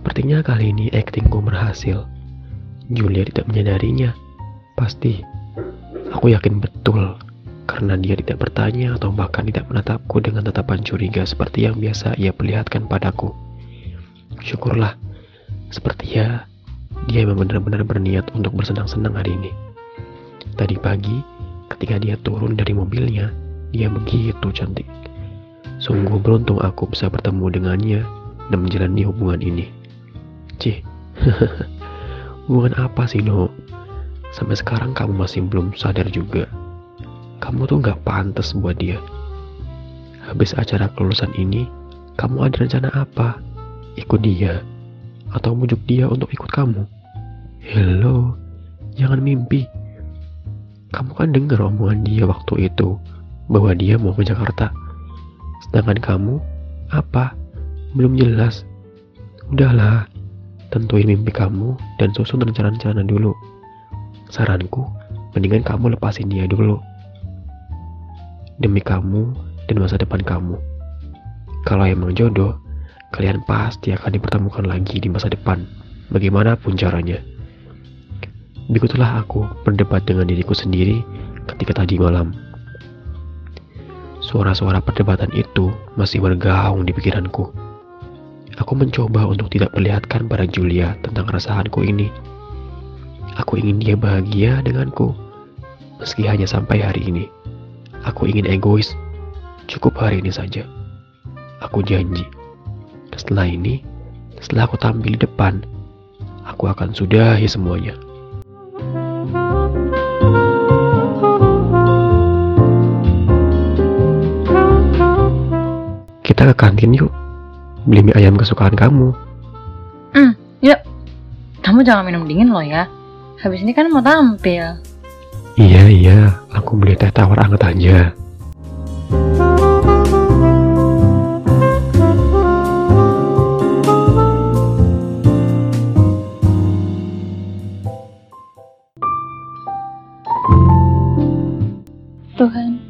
Bagaimana kali ini aktingku berhasil? Julia tidak menyadarinya. Pasti. Aku yakin betul karena dia tidak bertanya atau bahkan tidak menatapku dengan tatapan curiga seperti yang biasa ia perlihatkan padaku. Syukurlah, seperti ya, dia memang benar-benar berniat untuk bersenang-senang hari ini. Tadi pagi, ketika dia turun dari mobilnya, dia begitu cantik. Sungguh beruntung aku bisa bertemu dengannya dan menjalani hubungan ini. Cih, hubungan apa sih, No? Sampai sekarang kamu masih belum sadar juga. Kamu tuh gak pantas buat dia. Habis acara kelulusan ini, kamu ada rencana apa? Ikut dia? Atau mujuk dia untuk ikut kamu? Hello, jangan mimpi. Kamu kan dengar omongan dia waktu itu bahwa dia mau ke Jakarta. Sedangkan kamu, apa? Belum jelas. Udahlah, tentuin mimpi kamu dan susun rencana-rencana dulu. Saranku, mendingan kamu lepasin dia dulu. Demi kamu dan masa depan kamu. Kalau emang jodoh, kalian pasti akan dipertemukan lagi di masa depan, bagaimanapun caranya. Begitulah aku berdebat dengan diriku sendiri ketika tadi malam. Suara-suara perdebatan itu masih bergaung di pikiranku. Aku mencoba untuk tidak perlihatkan pada Julia tentang keresahanku ini Aku ingin dia bahagia denganku, meski hanya sampai hari ini. Aku ingin egois, cukup hari ini saja. Aku janji, setelah ini, setelah aku tampil di depan, aku akan sudahi semuanya. Kita ke kantin yuk, beli mie ayam kesukaan kamu. Hmm, yuk. Kamu jangan minum dingin loh ya. Habis ini kan mau tampil. Iya, iya. Aku beli teh tawar anget aja. Tuhan,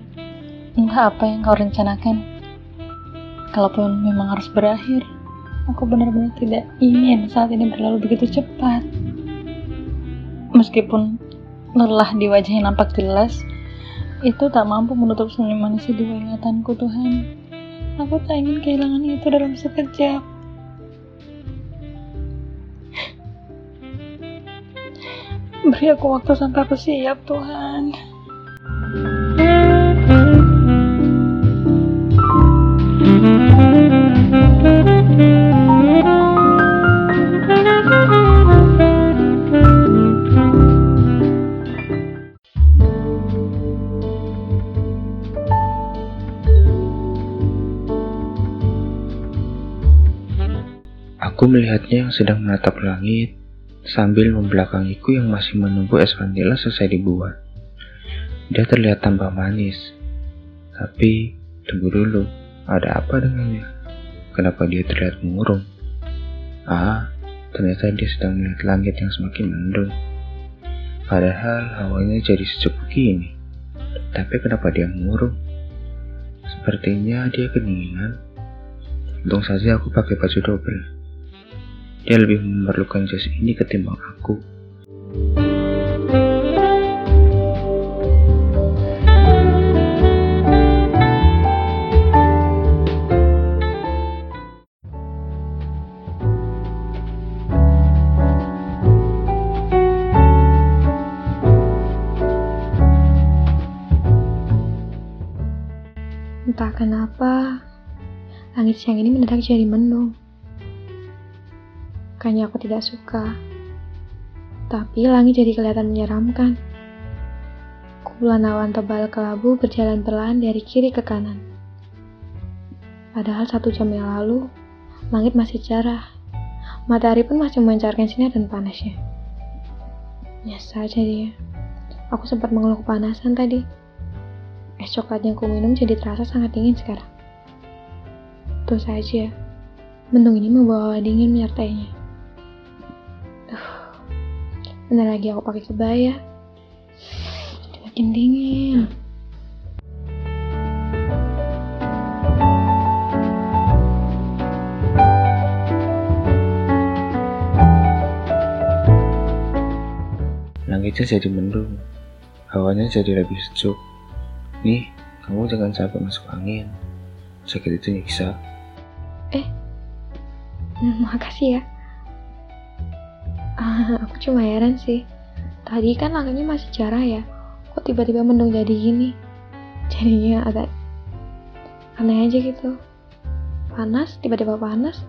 entah apa yang kau rencanakan. Kalaupun memang harus berakhir, aku benar-benar tidak ingin saat ini berlalu begitu cepat. Meskipun lelah di wajahnya nampak jelas, itu tak mampu menutup senyum manis di ingatanku Tuhan. Aku tak ingin kehilangan itu dalam sekejap. Beri aku waktu sampai aku siap Tuhan. Aku melihatnya yang sedang menatap langit sambil membelakangiku yang masih menunggu es vanila selesai dibuat. Dia terlihat tambah manis. Tapi, tunggu dulu, ada apa dengannya? Kenapa dia terlihat murung? Ah, ternyata dia sedang melihat langit yang semakin mendung. Padahal hawanya jadi sejuk begini. Tapi kenapa dia murung? Sepertinya dia kedinginan. Untung saja aku pakai baju double. Dia lebih memerlukan jas ini ketimbang aku. Entah kenapa, langit siang ini mendadak jadi mendung. Bukannya aku tidak suka. Tapi langit jadi kelihatan menyeramkan. Kumpulan awan tebal kelabu berjalan perlahan dari kiri ke kanan. Padahal satu jam yang lalu, langit masih cerah. Matahari pun masih memancarkan sinar dan panasnya. Biasa saja dia. Aku sempat mengeluh kepanasan tadi. Es coklat yang ku minum jadi terasa sangat dingin sekarang. Tuh saja, mendung ini membawa dingin menyertainya. Bentar lagi aku pakai kebaya. Makin dingin. Langitnya jadi mendung, hawanya jadi lebih sejuk. Nih, kamu jangan sampai masuk angin. Sakit itu nyiksa. Eh, makasih ya. Aku cuma heran sih. Tadi kan langitnya masih cerah ya. Kok tiba-tiba mendung jadi gini? Jadinya agak aneh aja gitu. Panas, tiba-tiba panas.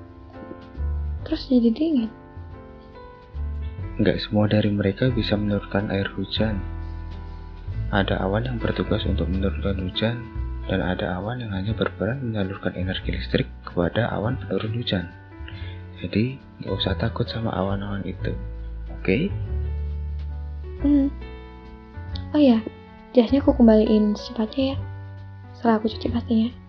Terus jadi dingin. Nggak semua dari mereka bisa menurunkan air hujan. Ada awan yang bertugas untuk menurunkan hujan, dan ada awan yang hanya berperan menyalurkan energi listrik kepada awan penurun hujan. Jadi, nggak usah takut sama awan-awan itu. Oke? Hmm. Oh ya, jasnya aku kembaliin secepatnya ya. Setelah aku cuci pastinya.